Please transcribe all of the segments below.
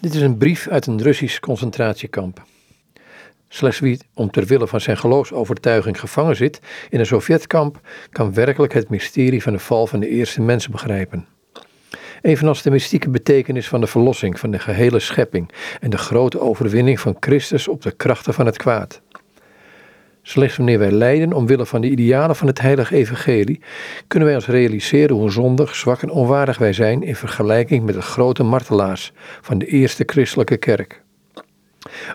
Dit is een brief uit een Russisch concentratiekamp. Slechts wie om ter wille van zijn geloofsovertuiging gevangen zit in een Sovjetkamp, kan werkelijk het mysterie van de val van de eerste mensen begrijpen. Evenals de mystieke betekenis van de verlossing van de gehele schepping en de grote overwinning van Christus op de krachten van het kwaad. Slechts wanneer wij lijden omwille van de idealen van het heilige evangelie, kunnen wij ons realiseren hoe zondig, zwak en onwaardig wij zijn in vergelijking met de grote martelaars van de eerste christelijke kerk.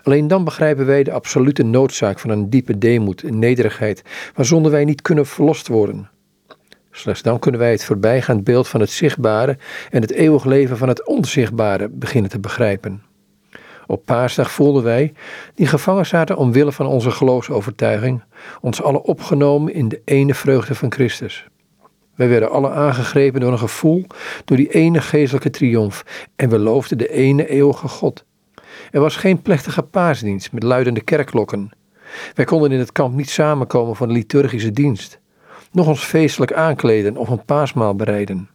Alleen dan begrijpen wij de absolute noodzaak van een diepe deemoed en nederigheid, waarzonder wij niet kunnen verlost worden. Slechts dan kunnen wij het voorbijgaand beeld van het zichtbare en het eeuwig leven van het onzichtbare beginnen te begrijpen. Op paasdag voelden wij, die gevangen zaten omwille van onze geloofsovertuiging, ons alle opgenomen in de ene vreugde van Christus. Wij werden alle aangegrepen door een gevoel, door die ene geestelijke triomf, en we loofden de ene eeuwige God. Er was geen plechtige paasdienst met luidende kerkklokken. Wij konden in het kamp niet samenkomen voor een liturgische dienst, nog ons feestelijk aankleden of een paasmaal bereiden.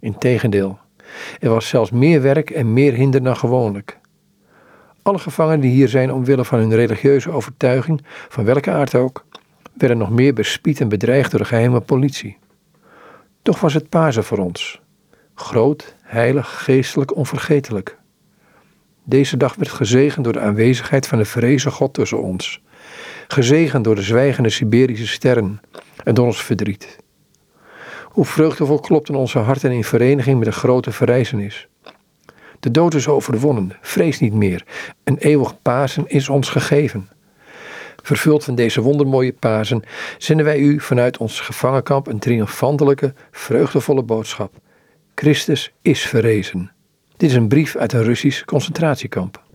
Integendeel, er was zelfs meer werk en meer hinder dan gewoonlijk. Alle gevangenen die hier zijn omwille van hun religieuze overtuiging, van welke aard ook, werden nog meer bespied en bedreigd door de geheime politie. Toch was het Pasen voor ons. Groot, heilig, geestelijk, onvergetelijk. Deze dag werd gezegend door de aanwezigheid van de vrezen God tussen ons. Gezegend door de zwijgende Siberische sterren en door ons verdriet. Hoe vreugdevol klopten onze harten in vereniging met een grote verrijzenis. De dood is overwonnen, vrees niet meer. Een eeuwig Pasen is ons gegeven. Vervuld van deze wondermooie Pasen zenden wij u vanuit ons gevangenkamp een triomfantelijke, vreugdevolle boodschap. Christus is verrezen. Dit is een brief uit een Russisch concentratiekamp.